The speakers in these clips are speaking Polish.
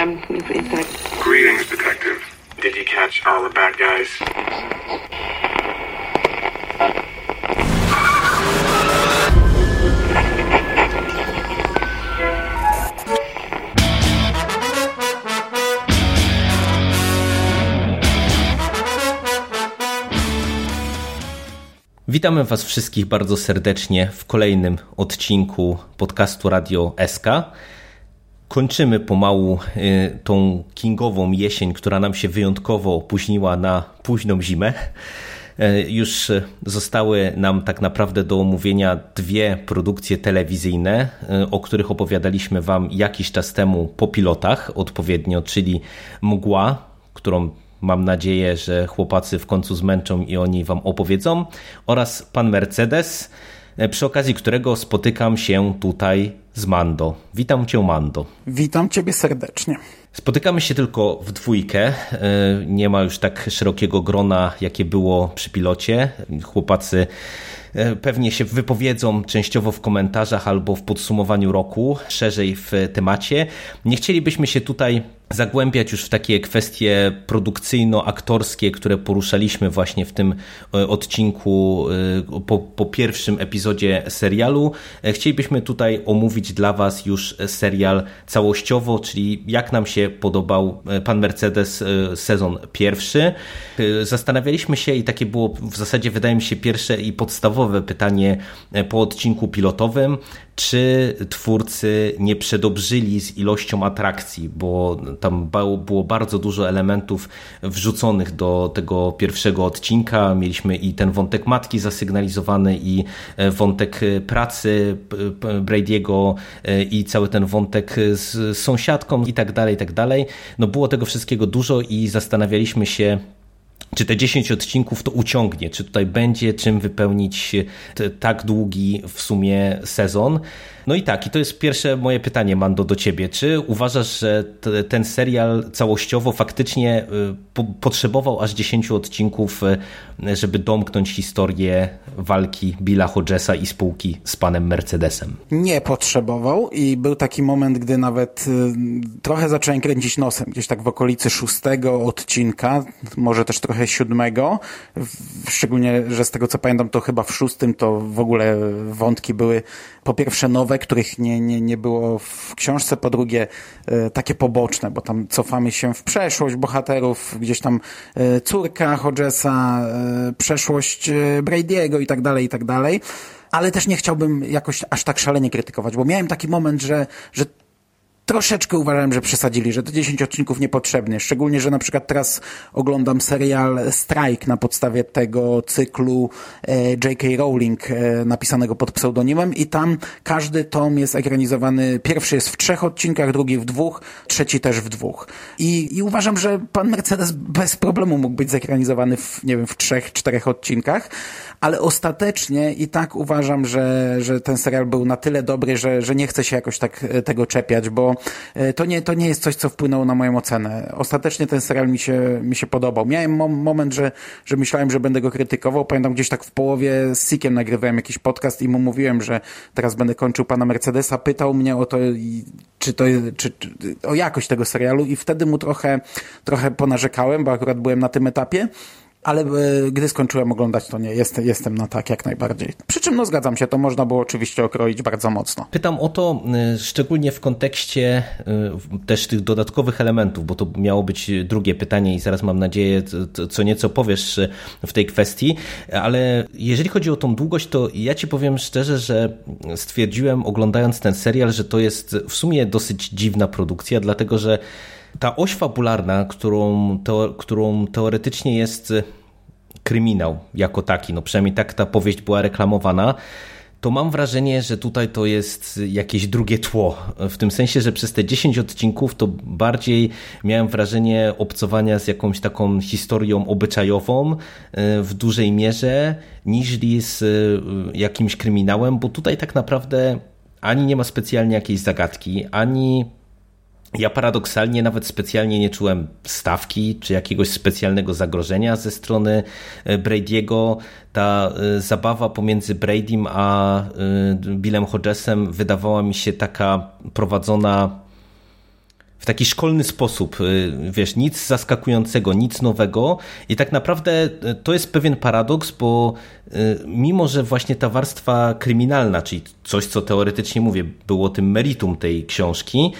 um, inside. Greetings, Detective. Did you catch all the bad guys? Witamy Was wszystkich bardzo serdecznie w kolejnym odcinku podcastu Radio SK. Kończymy pomału y, tą kingową jesień, która nam się wyjątkowo opóźniła na późną zimę. Y, już zostały nam tak naprawdę do omówienia dwie produkcje telewizyjne, y, o których opowiadaliśmy Wam jakiś czas temu po pilotach odpowiednio, czyli Mgła, którą mam nadzieję, że chłopacy w końcu zmęczą i oni Wam opowiedzą, oraz Pan Mercedes, przy okazji którego spotykam się tutaj z Mando. Witam Cię, Mando. Witam Ciebie serdecznie. Spotykamy się tylko w dwójkę. Nie ma już tak szerokiego grona, jakie było przy pilocie. Chłopacy pewnie się wypowiedzą częściowo w komentarzach albo w podsumowaniu roku, szerzej w temacie. Nie chcielibyśmy się tutaj zagłębiać już w takie kwestie produkcyjno-aktorskie, które poruszaliśmy właśnie w tym odcinku po, po, pierwszym epizodzie serialu. Chcielibyśmy tutaj omówić dla Was już serial całościowo, czyli jak nam się podobał Pan Mercedes sezon pierwszy. Zastanawialiśmy się i takie było w zasadzie wydaje mi się pierwsze i podstawowe pytanie po odcinku pilotowym, czy twórcy nie przedobrzyli z ilością atrakcji, bo tam było bardzo dużo elementów wrzuconych do tego pierwszego odcinka. Mieliśmy i ten wątek matki zasygnalizowany, i wątek pracy Brady'ego, i cały ten wątek z sąsiadką i tak dalej, i tak dalej. No było tego wszystkiego dużo i zastanawialiśmy się, czy te 10 odcinków to uciągnie, czy tutaj będzie czym wypełnić tak długi w sumie sezon. No i tak, i to jest pierwsze moje pytanie, Mando, do ciebie. Czy uważasz, że ten serial całościowo faktycznie po potrzebował aż 10 odcinków, żeby domknąć historię walki Billa Hodgesa i spółki z panem Mercedesem? Nie potrzebował i był taki moment, gdy nawet trochę zacząłem kręcić nosem, gdzieś tak w okolicy szóstego odcinka, może też trochę siódmego, szczególnie, że z tego co pamiętam, to chyba w szóstym to w ogóle wątki były po pierwsze nowe, których nie, nie, nie było w książce, po drugie e, takie poboczne, bo tam cofamy się w przeszłość bohaterów, gdzieś tam e, córka Hodgesa, e, przeszłość Brady'ego i tak dalej, i tak dalej. Ale też nie chciałbym jakoś aż tak szalenie krytykować, bo miałem taki moment, że, że troszeczkę uważałem, że przesadzili, że to 10 odcinków niepotrzebnie. Szczególnie, że na przykład teraz oglądam serial Strike na podstawie tego cyklu e, J.K. Rowling e, napisanego pod pseudonimem i tam każdy tom jest ekranizowany. Pierwszy jest w trzech odcinkach, drugi w dwóch, trzeci też w dwóch. I, i uważam, że pan Mercedes bez problemu mógł być zekranizowany w, nie wiem, w trzech, czterech odcinkach, ale ostatecznie i tak uważam, że, że ten serial był na tyle dobry, że, że nie chcę się jakoś tak tego czepiać, bo E, to nie, to nie jest coś, co wpłynęło na moją ocenę. Ostatecznie ten serial mi się, mi się podobał. Miałem mom moment, że, że myślałem, że będę go krytykował. Pamiętam gdzieś tak w połowie z Sikiem nagrywałem jakiś podcast i mu mówiłem, że teraz będę kończył pana Mercedesa. Pytał mnie o to, czy to, czy, czy o jakość tego serialu i wtedy mu trochę, trochę ponarzekałem, bo akurat byłem na tym etapie ale e, gdy skończyłem oglądać, to nie, jest, jestem na tak jak najbardziej. Przy czym, no zgadzam się, to można było oczywiście okroić bardzo mocno. Pytam o to e, szczególnie w kontekście e, też tych dodatkowych elementów, bo to miało być drugie pytanie i zaraz mam nadzieję, co nieco powiesz w tej kwestii, ale jeżeli chodzi o tą długość, to ja ci powiem szczerze, że stwierdziłem oglądając ten serial, że to jest w sumie dosyć dziwna produkcja, dlatego że ta oś fabularna, którą, to, którą teoretycznie jest kryminał jako taki, no przynajmniej tak ta powieść była reklamowana, to mam wrażenie, że tutaj to jest jakieś drugie tło. W tym sensie, że przez te 10 odcinków to bardziej miałem wrażenie obcowania z jakąś taką historią obyczajową e, w dużej mierze, niż z e, jakimś kryminałem, bo tutaj tak naprawdę ani nie ma specjalnie jakiejś zagadki, ani ja paradoksalnie nawet specjalnie nie czułem stawki czy jakiegoś specjalnego zagrożenia ze strony e, Brady'ego. Ta e, zabawa pomiędzy Bradym a e, Billem Hodgesem wydawała mi się taka prowadzona w taki szkolny sposób. Wiesz, nic zaskakującego, nic nowego i tak naprawdę to jest pewien paradoks, bo mimo, że właśnie ta warstwa kryminalna, czyli coś, co teoretycznie mówię, było tym meritum tej książki,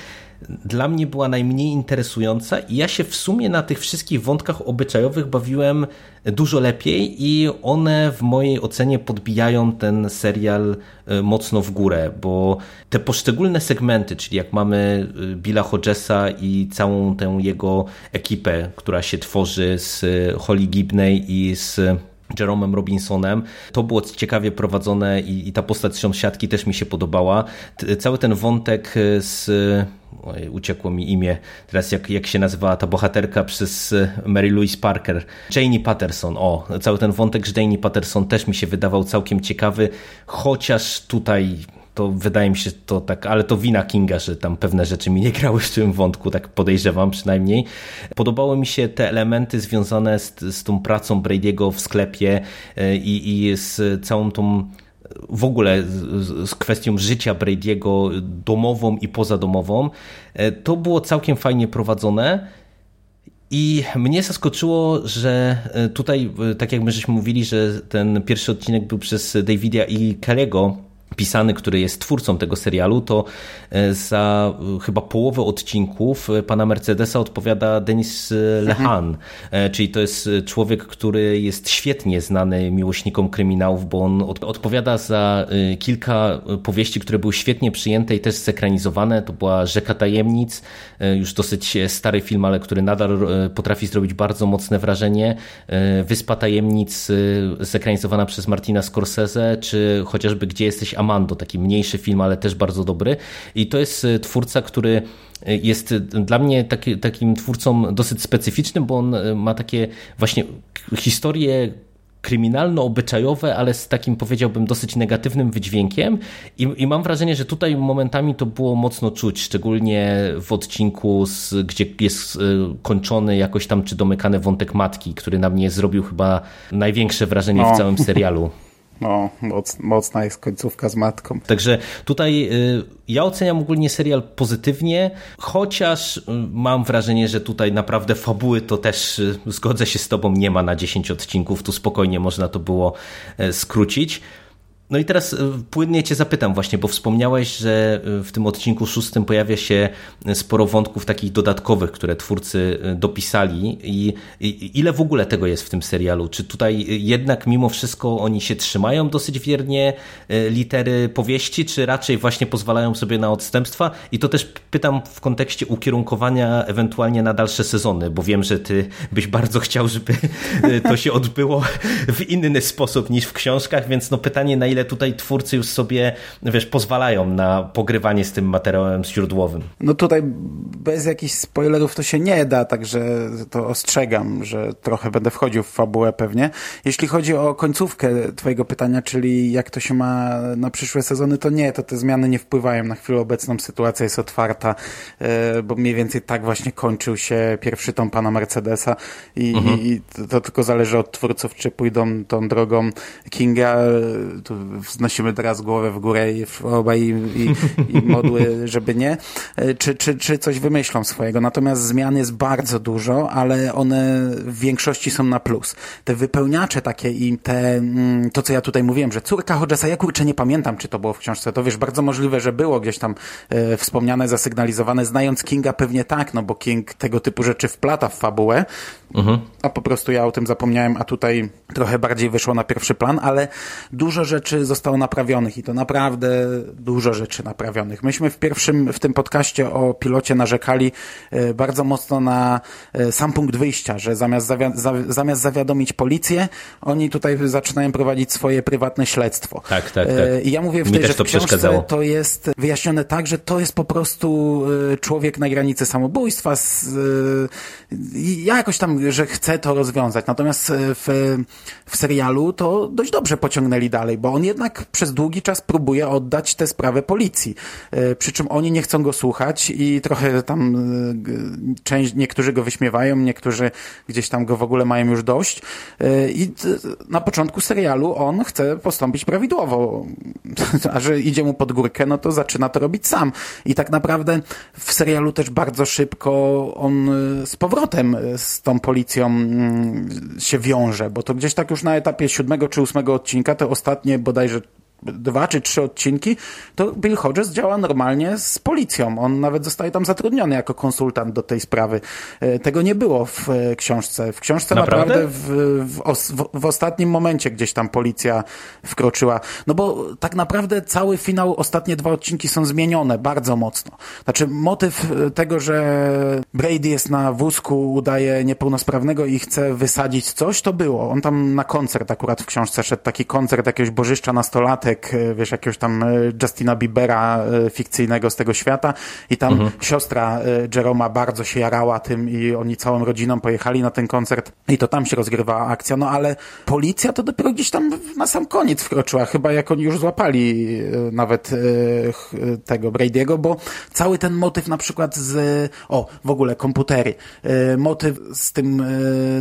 dla mnie była najmniej interesująca i ja się w sumie na tych wszystkich wątkach obyczajowych bawiłem dużo lepiej i one w mojej ocenie podbijają ten serial e, mocno w górę, bo te poszczególne segmenty, czyli jak mamy e, Billa Hodgesa i całą tę jego ekipę, która się tworzy z Holly Gibney i z Jeromem Robinsonem. To było ciekawie prowadzone i, i ta postać sąsiadki też mi się podobała. Cały ten wątek z Uciekło mi imię, teraz jak, jak się nazywała ta bohaterka przez Mary Louise Parker, Janie Patterson, o, cały ten wątek z Janie Patterson też mi się wydawał całkiem ciekawy, chociaż tutaj to wydaje mi się to tak, ale to wina Kinga, że tam pewne rzeczy mi nie grały w tym wątku, tak podejrzewam przynajmniej. Podobały mi się te elementy związane z, z tą pracą Brady'ego w sklepie e, i, i z całą tą w ogóle z, kwestią życia Brady'ego domową i pozadomową. E, to było całkiem fajnie prowadzone. I mnie zaskoczyło, że e, tutaj, tak jak my żeśmy mówili, że ten pierwszy odcinek był przez Davida i Kelly'ego pisany, który jest twórcą tego serialu, to e, za e, chyba połowę odcinków e, pana Mercedesa odpowiada Denis Lehan, mhm. czyli to jest człowiek, który jest świetnie znany miłośnikom kryminałów, bo on odpowiada za kilka powieści, które były świetnie przyjęte i też zekranizowane. To była Rzeka Tajemnic, już dosyć stary film, ale który nadal potrafi zrobić bardzo mocne wrażenie. Wyspa Tajemnic zekranizowana przez Martina Scorsese, czy chociażby Gdzie jesteś Amando, taki mniejszy film, ale też bardzo dobry. I to jest e, twórca, który e, jest dla mnie taki, takim twórcą dosyć specyficznym, bo on ma takie właśnie historie kryminalno-obyczajowe, ale z takim powiedziałbym dosyć negatywnym wydźwiękiem I, i mam wrażenie, że tutaj momentami to było mocno czuć, szczególnie w odcinku, z, gdzie jest kończony jakoś tam czy domykany wątek matki, który na mnie zrobił chyba największe wrażenie no. w całym serialu. No, moc, mocna jest końcówka z matką. Także tutaj y, ja oceniam ogólnie serial pozytywnie, chociaż y, mam wrażenie, że tutaj naprawdę fabuły to też, y, zgodzę się z tobą, nie ma na 10 odcinków, tu spokojnie można to było skrócić. No i teraz e, płynnie Cię zapytam właśnie, bo wspomniałeś, że e, w tym odcinku szóstym pojawia się sporo wątków takich dodatkowych, które twórcy dopisali i, i ile w ogóle tego jest w tym serialu? Czy tutaj jednak mimo wszystko oni się trzymają dosyć wiernie litery powieści, czy raczej właśnie pozwalają sobie na odstępstwa? I to też pytam w kontekście ukierunkowania ewentualnie na dalsze sezony, bo wiem, że Ty byś bardzo chciał, żeby to się odbyło w inny sposób niż w książkach, więc no pytanie na ile ile tutaj twórcy już sobie, wiesz, pozwalają na pogrywanie z tym materiałem źródłowym. No tutaj bez jakichś spoilerów to się nie da, także to ostrzegam, że trochę będę wchodził w fabułę pewnie. Jeśli chodzi o końcówkę twojego pytania, czyli jak to się ma na przyszłe sezony, to nie, to te zmiany nie wpływają na chwilę obecną, sytuacja jest otwarta, e, bo mniej więcej tak właśnie kończył się pierwszy tom pana Mercedesa i, mhm. i to tylko zależy od twórców, czy pójdą tą drogą Kinga, tu wznosimy teraz głowę w górę i obaj i, i, i modły, żeby nie, e, czy, czy, czy coś wymyślą swojego. Natomiast zmian jest bardzo dużo, ale one w większości są na plus. Te wypełniacze takie i te, mm, to co ja tutaj mówiłem, że córka Hodgesa, ja kurczę nie pamiętam, czy to było w książce, to wiesz, bardzo możliwe, że było gdzieś tam e, wspomniane, zasygnalizowane. Znając Kinga pewnie tak, no bo King tego typu rzeczy wplata w fabułę, mhm. a po prostu ja o tym zapomniałem, a tutaj trochę bardziej wyszło na pierwszy plan, ale dużo rzeczy zostało naprawionych i to naprawdę dużo rzeczy naprawionych. Myśmy w pierwszym, w tym podcaście o pilocie narzekali e, bardzo mocno na e, sam punkt wyjścia, że zamiast, zawia zamiast zawiadomić policję, oni tutaj zaczynają prowadzić swoje prywatne śledztwo. Tak, tak, tak. E, I ja mówię wtedy, że w książce to jest wyjaśnione tak, że to jest po prostu człowiek na granicy samobójstwa. Z, ja jakoś tam, że chce to rozwiązać. Natomiast w, w serialu to dość dobrze pociągnęli dalej, bo on on jednak przez długi czas próbuje oddać tę sprawę policji. E, przy czym oni nie chcą go słuchać i trochę tam e, część, niektórzy go wyśmiewają, niektórzy gdzieś tam go w ogóle mają już dość. E, I na początku serialu on chce postąpić prawidłowo. A że idzie mu pod górkę, no to zaczyna to robić sam. I tak naprawdę w serialu też bardzo szybko on z powrotem z tą policją mm, się wiąże, bo to gdzieś tak już na etapie siódmego czy ósmego odcinka, te ostatnie bodajże dwa czy trzy odcinki, to Bill Hodges działa normalnie z policją. On nawet zostaje tam zatrudniony jako konsultant do tej sprawy. E, tego nie było w e, książce. W książce naprawdę, naprawdę w, w, w, ostatnim momencie gdzieś tam policja wkroczyła. No bo tak naprawdę cały finał, ostatnie dwa odcinki są zmienione bardzo mocno. Znaczy motyw e, tego, że Brady jest na wózku, udaje niepełnosprawnego i chce wysadzić coś, to było. On tam na koncert akurat w książce szedł, taki koncert jakiegoś bożyszcza nastolatek, E, wiesz, jakiegoś tam e, Justina Biebera e, fikcyjnego z tego świata. I tam mhm. siostra Jeroma bardzo się jarała tym i oni całą rodziną pojechali na ten koncert. I to tam się rozgrywała akcja, no ale policja to dopiero gdzieś tam na sam koniec wkroczyła, chyba jak oni już złapali nawet tego Brady'ego, bo cały ten motyw na przykład z, o, w ogóle komputery, motyw z tym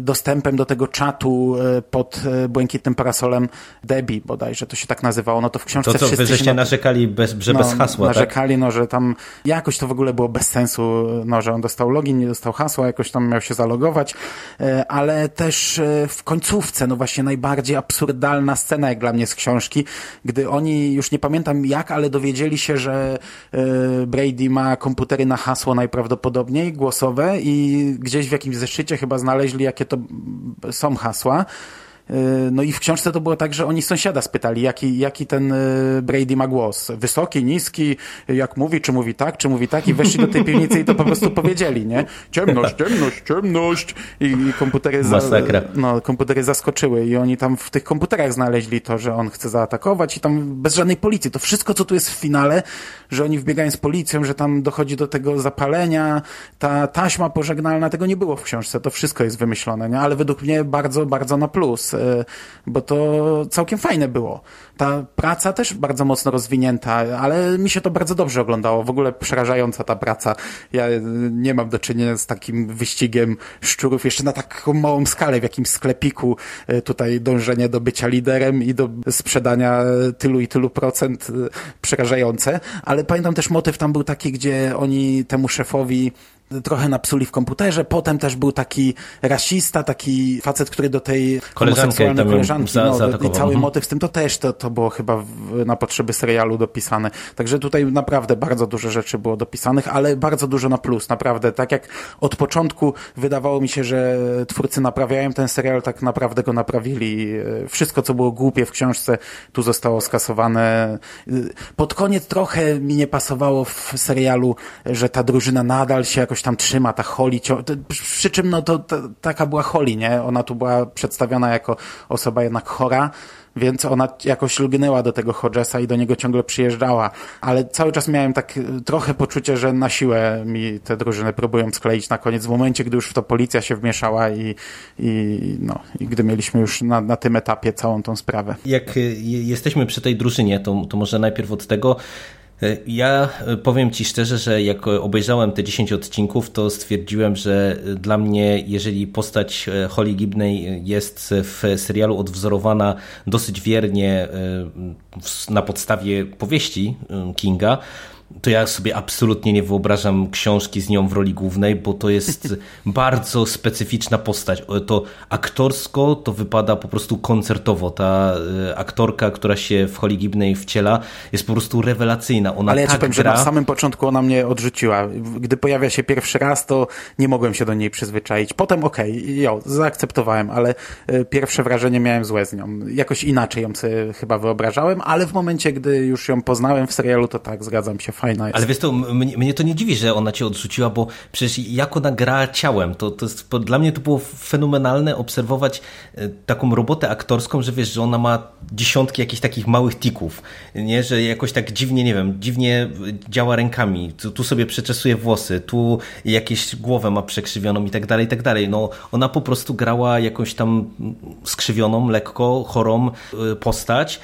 dostępem do tego czatu pod błękitnym parasolem Debbie bodajże, to się tak nazywało, no to w książce To co, wy żeście narzekali, bez, że no, bez hasła, tak? Narzekali, tak? no, że tam jakoś to w ogóle było bez sensu, no, że on dostał login, nie dostał hasła, jakoś tam miał się zalogować, e, ale też e, w końcówce, no właśnie najbardziej absurdalna scena jak dla mnie z książki, gdy oni, już nie pamiętam jak, ale dowiedzieli się, że e, Brady ma komputery na hasło najprawdopodobniej, głosowe i gdzieś w jakimś zeszycie chyba znaleźli, jakie to są hasła, no i w książce to było tak, że oni sąsiada spytali, jaki, jaki ten e, Brady ma głos. Wysoki, niski, jak mówi, czy mówi tak, czy mówi tak i weszli do tej piwnicy i to po prostu powiedzieli, nie? Ciemność, ciemność, ciemność i, i komputery, za, no, komputery zaskoczyły i oni tam w tych komputerach znaleźli to, że on chce zaatakować i tam bez żadnej policji. To wszystko, co tu jest w finale, że oni wbiegają z policją, że tam dochodzi do tego zapalenia, ta taśma pożegnalna, tego nie było w książce. To wszystko jest wymyślone, nie? Ale według mnie bardzo, bardzo na plus E, bo to całkiem fajne było. Ta praca też bardzo mocno rozwinięta, ale mi się to bardzo dobrze oglądało. W ogóle przerażająca ta praca. Ja nie mam do czynienia z takim wyścigiem szczurów jeszcze na taką małą skalę, w jakimś sklepiku. E, tutaj dążenie do bycia liderem i do sprzedania tylu i tylu procent e, przerażające. Ale pamiętam też motyw tam był taki, gdzie oni temu szefowi trochę napsuli w komputerze. Potem też był taki rasista, taki facet, który do tej homoseksualnej koleżanki, za, no, i cały mhm. motyw z tym, to też to, to było chyba w, na potrzeby serialu dopisane. Także tutaj naprawdę bardzo dużo rzeczy było dopisanych, ale bardzo dużo na plus, naprawdę. Tak jak od początku wydawało mi się, że twórcy naprawiają ten serial, tak naprawdę go naprawili. Wszystko, co było głupie w książce, tu zostało skasowane. Pod koniec trochę mi nie pasowało w serialu, że ta drużyna nadal się jakoś jakoś tam trzyma, ta Holly, przy czym no to, to taka była Holly, nie? Ona tu była przedstawiona jako osoba jednak chora, więc ona jakoś lgnęła do tego Hodgesa i do niego ciągle przyjeżdżała, ale cały czas miałem tak y, trochę poczucie, że na siłę mi te drużyny próbują skleić na koniec, w momencie, gdy już w to policja się wmieszała i, i, no, i gdy mieliśmy już na, na tym etapie całą tą sprawę. Jak y, jesteśmy przy tej drużynie, to, to może najpierw od tego, ja e, powiem Ci szczerze, że jak obejrzałem te 10 odcinków, to stwierdziłem, że dla mnie, jeżeli postać e, Holly Gibney jest w serialu odwzorowana dosyć wiernie na podstawie powieści Kinga, to ja sobie absolutnie nie wyobrażam książki z nią w roli głównej, bo to jest bardzo specyficzna postać. To aktorsko to wypada po prostu koncertowo. Ta e, aktorka, która się w Holly Gibney wciela, jest po prostu rewelacyjna. Ona Ale ja tak ci powiem, gra... że na samym początku ona mnie odrzuciła. Gdy pojawia się pierwszy raz, to nie mogłem się do niej przyzwyczaić. Potem okej, okay, zaakceptowałem, ale e, pierwsze wrażenie miałem złe z nią. Jakoś inaczej ją sobie chyba wyobrażałem, ale w momencie, gdy już ją poznałem w serialu, to tak, zgadzam się, fajna jest. Ale wiesz to, mnie, mnie, to nie dziwi, że ona cię odrzuciła, bo przecież jak ona gra ciałem, to, to jest, dla mnie to było fenomenalne obserwować e, taką robotę aktorską, że wiesz, że ona ma dziesiątki jakichś takich małych tików, nie, że jakoś tak dziwnie, nie wiem, dziwnie działa rękami, tu, tu sobie przeczesuje włosy, tu jakieś głowę ma przekrzywioną i tak dalej, i tak dalej. No, ona po prostu grała jakąś tam skrzywioną, lekko chorą e, postać,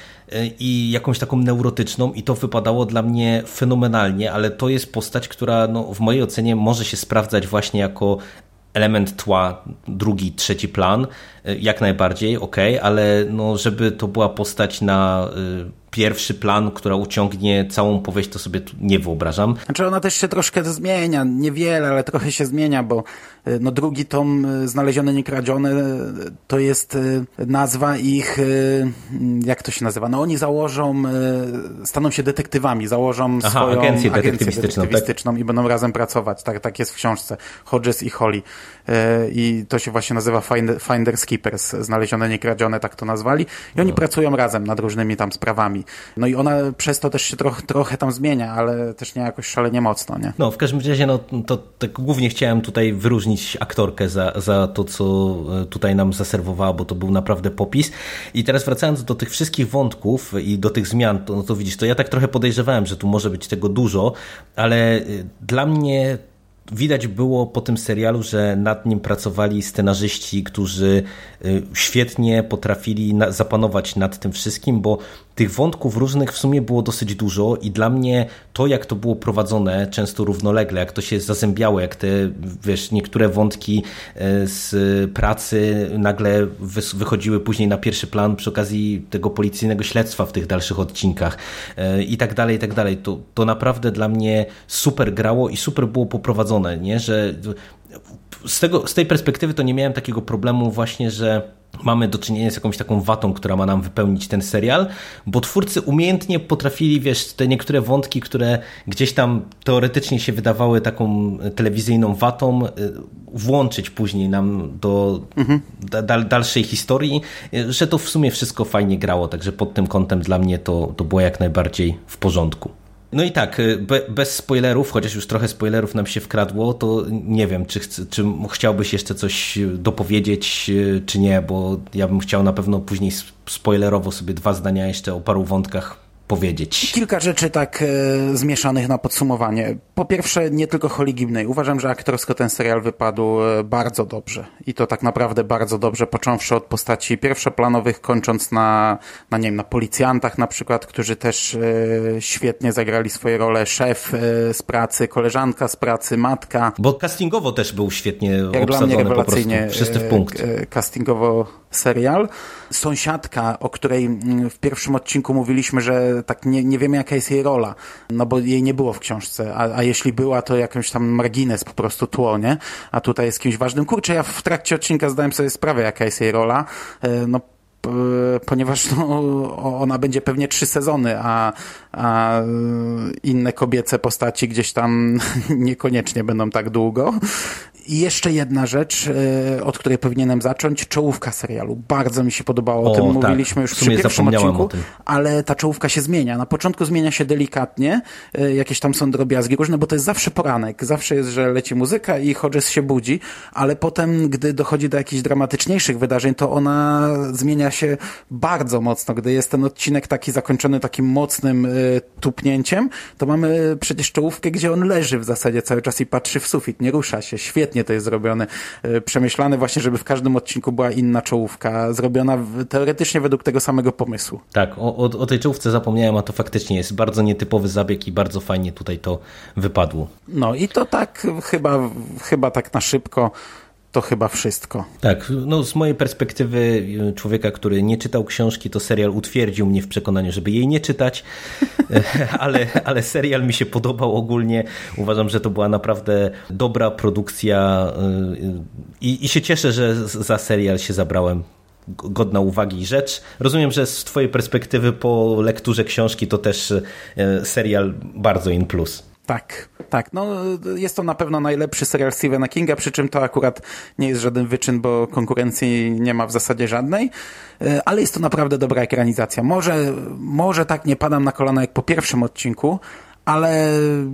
i jakąś taką neurotyczną i to wypadało dla mnie fenomenalnie, ale to jest postać, która no, w mojej ocenie może się sprawdzać właśnie jako element tła, drugi, trzeci plan, jak najbardziej, ok, ale no, żeby to była postać na pierwszy plan, która uciągnie całą powieść, to sobie nie wyobrażam. Znaczy ona też się troszkę zmienia, niewiele, ale trochę się zmienia, bo y, no drugi tom y, Znalezione Niekradzione y, to jest nazwa ich, jak to się nazywa? No oni założą, staną się detektywami, założą Aha, swoją agencję detektywistyczną, detektywistyczną tak? i będą razem pracować. Tak, tak jest w książce. Hodges i Holly. I to się właśnie nazywa Finders Keepers, Znalezione Niekradzione, tak to nazwali. I oni no. pracują razem nad różnymi tam sprawami. No i ona przez to też się trochę, trochę tam zmienia, ale też nie jakoś szalenie mocno, nie? No, w każdym razie, no to tak głównie chciałem tutaj wyróżnić aktorkę za, za to, co e, tutaj nam zaserwowała, bo to był naprawdę popis. I teraz wracając do tych wszystkich wątków i do tych zmian, to, no to widzisz, to ja tak trochę podejrzewałem, że tu może być tego dużo, ale e, dla mnie widać było po tym serialu, że nad nim pracowali scenarzyści, którzy y, świetnie potrafili zapanować nad tym wszystkim, bo tych wątków różnych w sumie było dosyć dużo i dla mnie to, jak to było prowadzone, często równolegle, jak to się zazębiało, jak te, wiesz, niektóre wątki y, z pracy nagle wychodziły później na pierwszy plan przy okazji tego policyjnego śledztwa w tych dalszych odcinkach y, i tak dalej, i tak dalej. To, to naprawdę dla mnie super grało i super było poprowadzone nie? że z, tego, z tej perspektywy to nie miałem takiego problemu właśnie, że mamy do czynienia z jakąś taką watą, która ma nam wypełnić ten serial, bo twórcy umiejętnie potrafili, wiesz, te niektóre wątki, które gdzieś tam teoretycznie się wydawały taką telewizyjną watą, y, włączyć później nam do mhm. da, dalszej historii, y, że to w sumie wszystko fajnie grało, także pod tym kątem dla mnie to, to było jak najbardziej w porządku. No i tak, y, be, bez spoilerów, chociaż już trochę spoilerów nam się wkradło, to nie wiem, czy, czy chciałbyś jeszcze coś dopowiedzieć, y, czy nie, bo ja bym chciał na pewno później spoilerowo sobie dwa zdania jeszcze o paru wątkach powiedzieć? Kilka rzeczy tak e, zmieszanych na podsumowanie. Po pierwsze, nie tylko Holly Gibney. Uważam, że aktorsko ten serial wypadł e, bardzo dobrze. I to tak naprawdę bardzo dobrze, począwszy od postaci pierwszoplanowych, kończąc na, na nie wiem, na policjantach na przykład, którzy też e, świetnie zagrali swoje role. Szef e, z pracy, koleżanka z pracy, matka. Bo castingowo też był świetnie Jak obsadzony dla mnie rewelacyjnie, po prostu. Wszyscy w punkt. E, e, castingowo serial. Sąsiadka, o której mm, w pierwszym odcinku mówiliśmy, że tak nie, nie wiemy jaka jest jej rola, no bo jej nie było w książce, a, a jeśli była, to jakąś tam margines po prostu tło, nie? A tutaj jest kimś ważnym. Kurczę, ja w trakcie odcinka zdałem sobie sprawę, jaka jest jej rola. E, no ponieważ no, ona będzie pewnie trzy sezony, a, a inne kobiece postaci gdzieś tam niekoniecznie będą tak długo. I jeszcze jedna rzecz, e, od której powinienem zacząć, czołówka serialu. Bardzo mi się podobało, o, tym tak. mówiliśmy już przy pierwszym odcinku, ale ta czołówka się zmienia. Na początku zmienia się delikatnie, e, jakieś tam są drobiazgi różne, bo to jest zawsze poranek. Zawsze jest, że leci muzyka i Hodges się budzi, ale potem, gdy dochodzi do jakichś dramatyczniejszych wydarzeń, to ona zmienia się bardzo mocno. Gdy jest ten odcinek taki zakończony takim mocnym e, tupnięciem, to mamy przecież czołówkę, gdzie on leży w zasadzie cały czas i patrzy w sufit, nie rusza się. Świetnie świetnie to jest zrobione. E, przemyślane właśnie, żeby w każdym odcinku była inna czołówka, zrobiona teoretycznie według tego samego pomysłu. Tak, o, o, o tej czołówce zapomniałem, a to faktycznie jest bardzo nietypowy zabieg i bardzo fajnie tutaj to wypadło. No i to tak chyba, chyba tak na szybko to chyba wszystko. Tak, no z mojej perspektywy y, człowieka, który nie czytał książki, to serial utwierdził mnie w przekonaniu, żeby jej nie czytać, ale, ale serial mi się podobał ogólnie. Uważam, że to była naprawdę dobra produkcja y, i, i się cieszę, że za serial się zabrałem godna uwagi rzecz. Rozumiem, że z twojej perspektywy po lekturze książki to też y, serial bardzo in plus. Tak, tak. No, jest to na pewno najlepszy serial Stephena Kinga, przy czym to akurat nie jest żaden wyczyn, bo konkurencji nie ma w zasadzie żadnej, e, ale jest to naprawdę dobra ekranizacja. Może, może tak nie padam na kolana jak po pierwszym odcinku, ale y,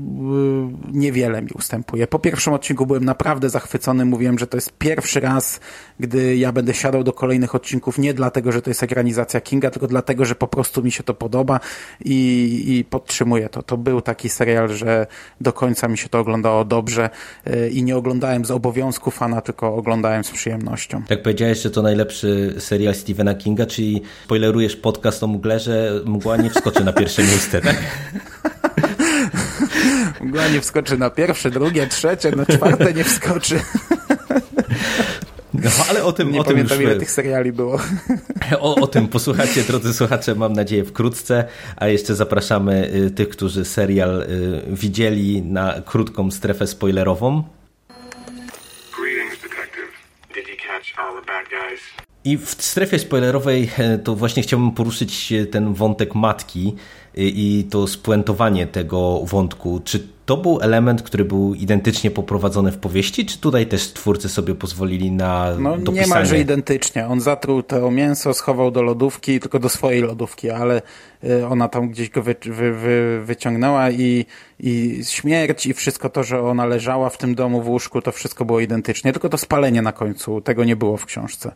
niewiele mi ustępuje. Po pierwszym odcinku byłem naprawdę zachwycony, mówiłem, że to jest pierwszy raz, gdy ja będę siadał do kolejnych odcinków, nie dlatego, że to jest ekranizacja Kinga, tylko dlatego, że po prostu mi się to podoba i, i podtrzymuję to. To był taki serial, że do końca mi się to oglądało dobrze y, i nie oglądałem z obowiązku fana, tylko oglądałem z przyjemnością. Jak powiedziałeś, że to najlepszy serial Stephena Kinga, czyli spoilerujesz podcast o mgle, że mgła nie wskoczy na pierwsze miejsce, tak? Mgła nie wskoczy na pierwsze, drugie, trzecie, na czwarte nie wskoczy. No, ale o tym, nie o tym pamiętam, już... ile tych seriali było. O, o tym posłuchacie, drodzy słuchacze, mam nadzieję wkrótce, a jeszcze zapraszamy y, tych, którzy serial y, widzieli na krótką strefę spoilerową. I w strefie spoilerowej e, to właśnie chciałbym poruszyć ten wątek matki i to spuentowanie tego wątku. Czy to był element, który był identycznie poprowadzony w powieści, czy tutaj też twórcy sobie pozwolili na no, dopisanie? Niemalże identycznie. On zatruł to mięso, schował do lodówki, tylko do swojej lodówki, ale y, ona tam gdzieś go wy, wy, wy, wyciągnęła i, i śmierć i wszystko to, że ona leżała w tym domu w łóżku, to wszystko było identycznie, tylko to spalenie na końcu, tego nie było w książce.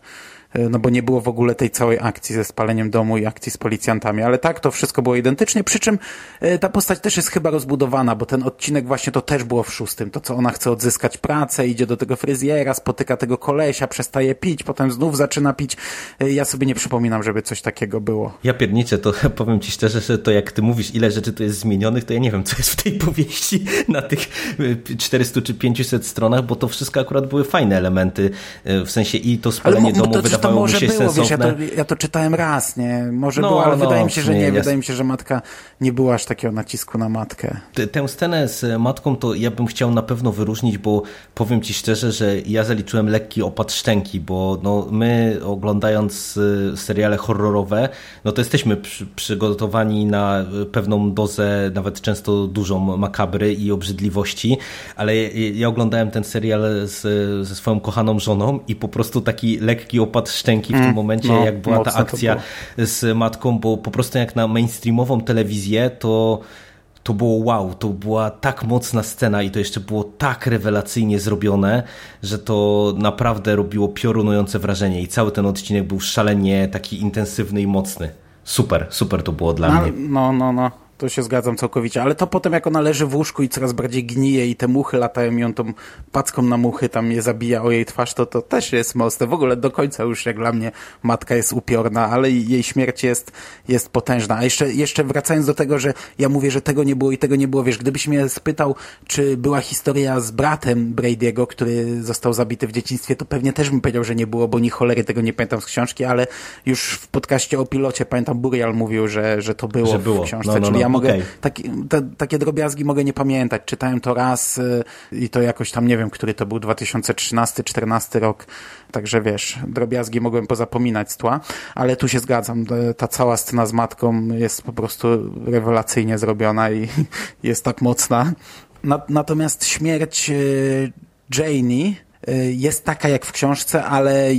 E, no bo nie było w ogóle tej całej akcji ze spaleniem domu i akcji z policjantami, ale tak, to wszystko było identycznie, przy czym e, ta postać też jest chyba rozbudowana, bo ten odcinek właśnie to też było w szóstym, to co ona chce odzyskać pracę, idzie do tego fryzjera, spotyka tego kolesia, przestaje pić, potem znów zaczyna pić, e, ja sobie nie przypominam, żeby coś takiego było. Ja pierniczę, to powiem ci szczerze, że to jak ty mówisz, ile rzeczy tu jest zmienionych, to ja nie wiem, co jest w tej powieści na tych 400 czy 500 stronach, bo to wszystko akurat były fajne elementy, w sensie i to spalenie domu wydawało to może było, wiesz, ja to, ja to czytałem raz, nie? Może no, było, ale no, wydaje mi się, że nie. Wydaje mi się, że matka nie była aż takiego nacisku na matkę. Tę scenę z matką to ja bym chciał na pewno wyróżnić, bo powiem ci szczerze, że ja zaliczyłem lekki opad szczęki, bo no, my oglądając y, seriale horrorowe, no to jesteśmy przy, przygotowani na pewną dozę, nawet często dużą makabry i obrzydliwości, ale ja oglądałem ten serial z, ze swoją kochaną żoną i po prostu taki lekki opad szczęki w tym mm, momencie, no, jak była ta akcja z matką, bo po prostu jak na mainstreamową telewizję, to to było wow, to była tak mocna scena i to jeszcze było tak rewelacyjnie zrobione, że to naprawdę robiło piorunujące wrażenie i cały ten odcinek był szalenie taki intensywny i mocny. Super, super to było dla no, mnie. No, no, no. To się zgadzam całkowicie, ale to potem jak ona leży w łóżku i coraz bardziej gnije i te muchy latają i on tą packą na muchy tam je zabija o jej twarz, to to też jest mocne. W ogóle do końca już jak dla mnie matka jest upiorna, ale jej śmierć jest, jest potężna. A jeszcze, jeszcze wracając do tego, że ja mówię, że tego nie było i tego nie było, wiesz, gdybyś mnie spytał, czy była historia z bratem Brady'ego, który został zabity w dzieciństwie, to pewnie też bym powiedział, że nie było, bo ni cholery tego nie pamiętam z książki, ale już w podcaście o pilocie pamiętam Burial mówił, że, że to było, że było. w książce, no, no, no. Ja mogę, okay. taki, te, takie drobiazgi mogę nie pamiętać. Czytałem to raz y, i to jakoś tam, nie wiem, który to był 2013-14 rok, także wiesz, drobiazgi mogłem pozapominać z tła, ale tu się zgadzam, ta cała scena z matką jest po prostu rewelacyjnie zrobiona i jest tak mocna. Natomiast śmierć y, Janie y, jest taka jak w książce, ale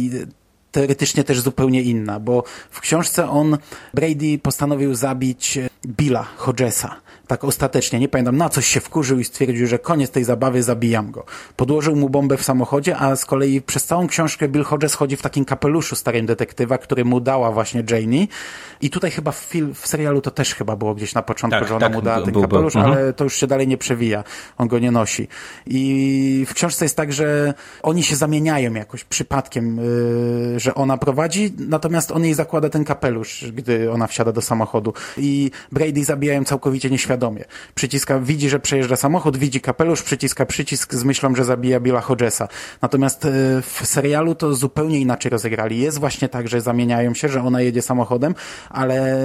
teoretycznie też zupełnie inna, bo w książce on, Brady postanowił zabić Billa Hodgesa tak ostatecznie, nie pamiętam, na coś się wkurzył i stwierdził, że koniec tej zabawy, zabijam go. Podłożył mu bombę w samochodzie, a z kolei przez całą książkę Bill Hodges chodzi w takim kapeluszu starym detektywa, który mu dała właśnie Janie. I tutaj chyba w, film, w serialu to też chyba było gdzieś na początku, tak, że ona tak, mu dała ten kapelusz, był. ale mhm. to już się dalej nie przewija. On go nie nosi. I w książce jest tak, że oni się zamieniają jakoś przypadkiem, yy, że ona prowadzi, natomiast on jej zakłada ten kapelusz, gdy ona wsiada do samochodu. I Brady zabijają całkowicie nieświadomie świadomie. Przyciska, widzi, że przejeżdża samochód, widzi kapelusz, przyciska przycisk z myślą, że zabija Billa Hodgesa. Natomiast e, w serialu to zupełnie inaczej rozegrali. Jest właśnie tak, że zamieniają się, że ona jedzie samochodem, ale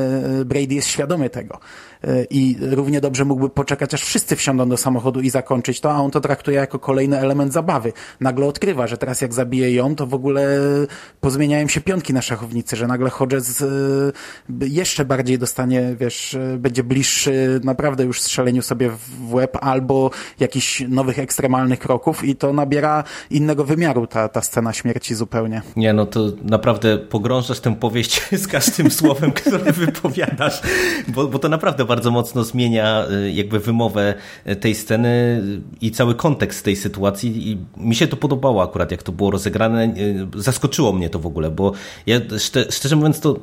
Brady jest świadomy tego i równie dobrze mógłby poczekać, aż wszyscy wsiądą do samochodu i zakończyć to, a on to traktuje jako kolejny element zabawy. Nagle odkrywa, że teraz jak zabije ją, to w ogóle pozmieniają się pionki na szachownicy, że nagle Hodges jeszcze bardziej dostanie, wiesz, będzie bliższy naprawdę już strzeleniu sobie w łeb albo jakichś nowych ekstremalnych kroków i to nabiera innego wymiaru ta, ta scena śmierci zupełnie. Nie, no to naprawdę pogrążasz tę powieść z każdym słowem, które wypowiadasz, bo, bo to naprawdę bardzo mocno zmienia y, jakby wymowę tej sceny i cały kontekst tej sytuacji i mi się to podobało akurat, jak to było rozegrane. Y, zaskoczyło mnie to w ogóle, bo ja szczerze mówiąc to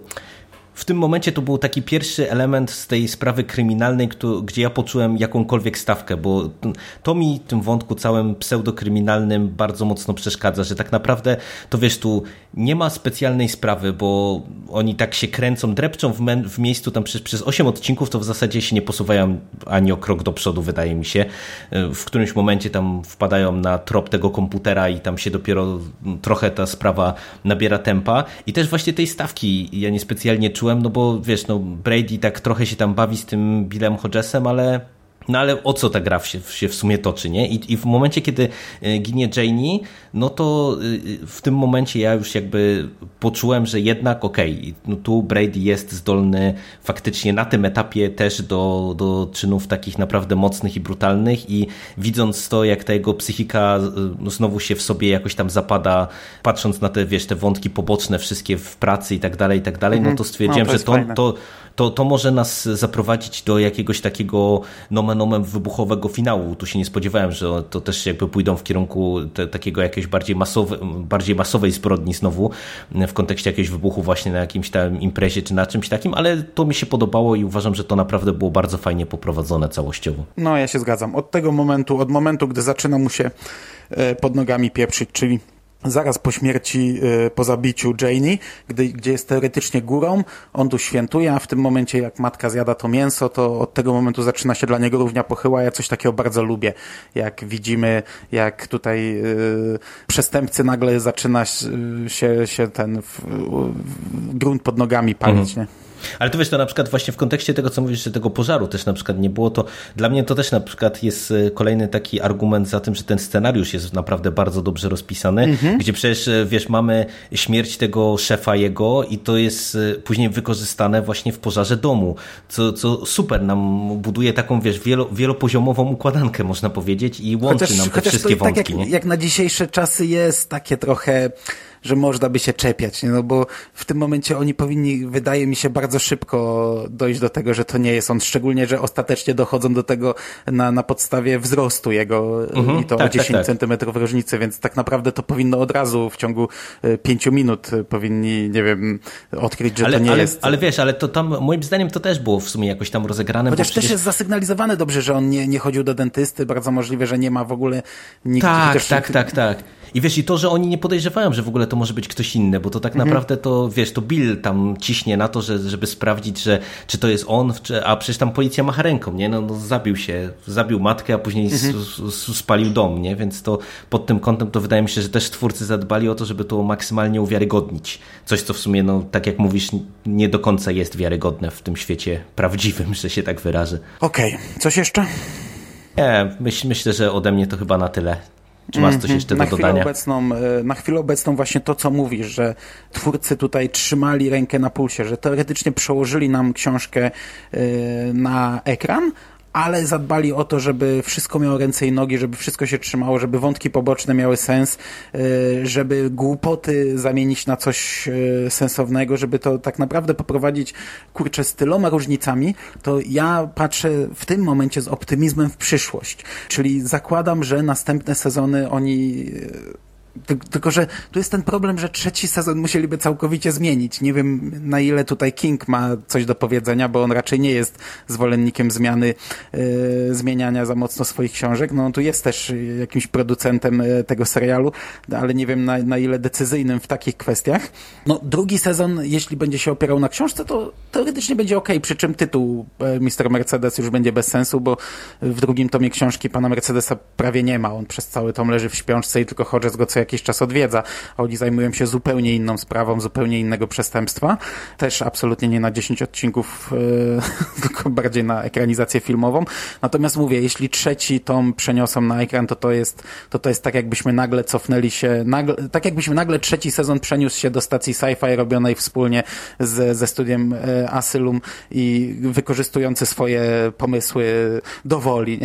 w tym momencie to był taki pierwszy element z tej sprawy kryminalnej, gdzie ja poczułem jakąkolwiek stawkę, bo to mi tym wątku całym pseudokryminalnym bardzo mocno przeszkadza, że tak naprawdę to wiesz, tu nie ma specjalnej sprawy, bo oni tak się kręcą, drepczą w, w miejscu tam przez, przez 8 odcinków, to w zasadzie się nie posuwają ani o krok do przodu, wydaje mi się. W którymś momencie tam wpadają na trop tego komputera i tam się dopiero trochę ta sprawa nabiera tempa i też właśnie tej stawki ja niespecjalnie czułem no bo wiesz, no Brady tak trochę się tam bawi z tym Billem Hodgesem, ale no ale o co ta gra się, się w sumie toczy, nie? I, I, w momencie, kiedy e, ginie Janie, no to e, w tym momencie ja już jakby poczułem, że jednak okej, okay, no tu Brady jest zdolny faktycznie na tym etapie też do, do czynów takich naprawdę mocnych i brutalnych i widząc to, jak ta jego psychika e, no znowu się w sobie jakoś tam zapada, patrząc na te, wiesz, te wątki poboczne wszystkie w pracy i tak dalej, i tak dalej, no to mhm. stwierdziłem, no, to że to, to, to, to może nas zaprowadzić do jakiegoś takiego nomen omen wybuchowego finału. Tu się nie spodziewałem, że to też jakby pójdą w kierunku te, takiego jakiejś bardziej, masowe, bardziej masowej zbrodni znowu w kontekście jakiegoś wybuchu właśnie na jakimś tam imprezie czy na czymś takim, ale to mi się podobało i uważam, że to naprawdę było bardzo fajnie poprowadzone całościowo. No ja się zgadzam. Od tego momentu, od momentu, gdy zaczyna mu się e, pod nogami pieprzyć, czyli zaraz po śmierci, y, po zabiciu Janie, gdy, gdzie jest teoretycznie górą, on tu świętuje, a w tym momencie jak matka zjada to mięso, to od tego momentu zaczyna się dla niego równia pochyła. Ja coś takiego bardzo lubię. Jak widzimy, jak tutaj y, przestępcy nagle zaczyna się, się ten w, w grunt pod nogami palić, mhm. nie? Ale to wiesz, to na przykład właśnie w kontekście tego, co mówisz, że tego pożaru też na przykład nie było, to dla mnie to też na przykład jest e, kolejny taki argument za tym, że ten scenariusz jest naprawdę bardzo dobrze rozpisany, mhm. gdzie przecież, e, wiesz, mamy śmierć tego szefa jego i to jest e, później wykorzystane właśnie w pożarze domu, co, co super nam buduje taką, wiesz, wielo, wielopoziomową układankę, można powiedzieć i łączy chociaż, nam te wszystkie to, wątki. Tak jak, jak na dzisiejsze czasy jest takie trochę że można by się czepiać, nie? no bo w tym momencie oni powinni, wydaje mi się, bardzo szybko dojść do tego, że to nie jest on, szczególnie, że ostatecznie dochodzą do tego na, na podstawie wzrostu jego mhm, i to tak, o 10 tak, tak. centymetrów różnicy, więc tak naprawdę to powinno od razu w ciągu e, pięciu minut e, powinni, nie wiem, odkryć, że ale, to nie ale, jest... Ale wiesz, ale to tam, moim zdaniem to też było w sumie jakoś tam rozegrane. Chociaż przecież... też jest zasygnalizowane dobrze, że on nie, nie chodził do dentysty, bardzo możliwe, że nie ma w ogóle nikt... Tak, też... tak, tak, tak. I wiesz, i to, że oni nie podejrzewają, że w ogóle to może być ktoś inny, bo to tak mhm. naprawdę to, wiesz, to Bill tam ciśnie na to, że, żeby sprawdzić, że czy to jest on, czy, a przecież tam policja macha ręką, nie? No, no zabił się, zabił matkę, a później mhm. spalił dom, nie? Więc to pod tym kątem to wydaje mi się, że też twórcy zadbali o to, żeby to maksymalnie uwiarygodnić. Coś, co w sumie, no tak jak mówisz, nie do końca jest wiarygodne w tym świecie prawdziwym, że się tak wyrażę. Okej, okay. coś jeszcze? Nie, myśl, myślę, że ode mnie to chyba na tyle. Czy masz coś mhm. jeszcze do na dodania? Obecną, e, na chwilę obecną właśnie to, co mówisz, że twórcy tutaj trzymali rękę na pulsie, że teoretycznie przełożyli nam książkę e, na ekran, ale zadbali o to, żeby wszystko miało ręce i nogi, żeby wszystko się trzymało, żeby wątki poboczne miały sens, e, żeby głupoty zamienić na coś e, sensownego, żeby to tak naprawdę poprowadzić, kurczę, z tyloma różnicami, to ja patrzę w tym momencie z optymizmem w przyszłość. Czyli zakładam, że następne sezony oni e, tylko, że tu jest ten problem, że trzeci sezon musieliby całkowicie zmienić. Nie wiem, na ile tutaj King ma coś do powiedzenia, bo on raczej nie jest zwolennikiem zmiany, yy, zmieniania za mocno swoich książek. No on tu jest też jakimś producentem yy, tego serialu, ale nie wiem na, na ile decyzyjnym w takich kwestiach. No drugi sezon, jeśli będzie się opierał na książce, to teoretycznie będzie ok, przy czym tytuł yy, Mr. Mercedes już będzie bez sensu, bo w drugim tomie książki pana Mercedesa prawie nie ma. On przez cały tom leży w śpiączce i tylko Hodges go co jakiś czas odwiedza. Oni zajmują się zupełnie inną sprawą, zupełnie innego przestępstwa. Też absolutnie nie na 10 odcinków, yy, tylko bardziej na ekranizację filmową. Natomiast mówię, jeśli trzeci tom przeniosą na ekran, to to jest, to to jest tak jakbyśmy nagle cofnęli się, nagle, tak jakbyśmy nagle trzeci sezon przeniósł się do stacji sci-fi robionej wspólnie z, ze studiem e, Asylum i wykorzystujący swoje pomysły do woli.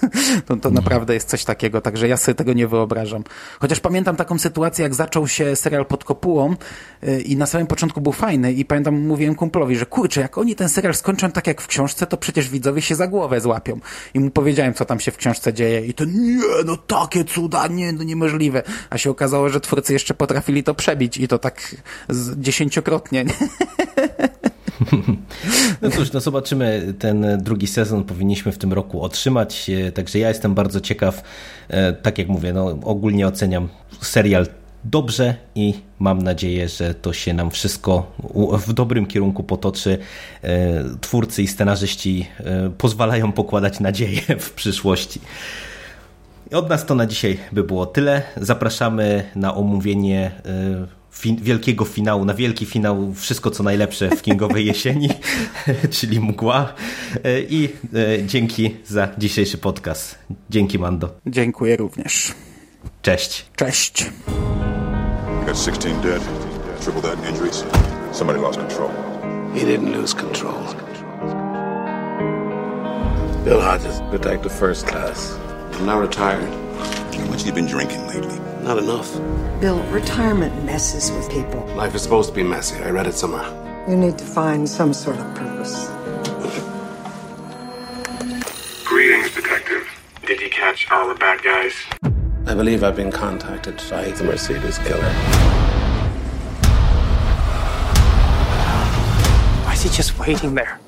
to, to naprawdę jest coś takiego, także ja sobie tego nie wyobrażam. Chociaż pamiętam taką sytuację, jak zaczął się serial pod kopułą e, i na samym początku był fajny i pamiętam, mówiłem kumplowi, że kurczę, jak oni ten serial skończą tak jak w książce, to przecież widzowie się za głowę złapią. I mu powiedziałem, co tam się w książce dzieje i to nie, no takie cuda, nie, no niemożliwe. A się okazało, że twórcy jeszcze potrafili to przebić i to tak dziesięciokrotnie. No cóż, no zobaczymy. Ten drugi sezon powinniśmy w tym roku otrzymać. E, także ja jestem bardzo ciekaw. E, tak jak mówię, no ogólnie oceniam serial dobrze i mam nadzieję, że to się nam wszystko w dobrym kierunku potoczy. E, twórcy i scenarzyści pozwalają pokładać nadzieję w przyszłości. Od nas to na dzisiaj by było tyle. Zapraszamy na omówienie fin wielkiego finału, na wielki finał wszystko co najlepsze w Kingowej jesieni, czyli mgła. I e, dzięki za dzisiejszy podcast. Dzięki Mando. Dziękuję również. Cześć. Cześć. got 16 dead, triple that in injuries. Somebody lost control. He didn't lose control. Bill Hodges, detective first class. I'm now retired. How much you been drinking lately? Not enough. Bill, retirement messes with people. Life is supposed to be messy. I read it somewhere. You need to find some sort of purpose. Greetings, Detective. Did you catch all the bad guys? I believe I've been contacted by the Mercedes killer. Why is he just waiting there?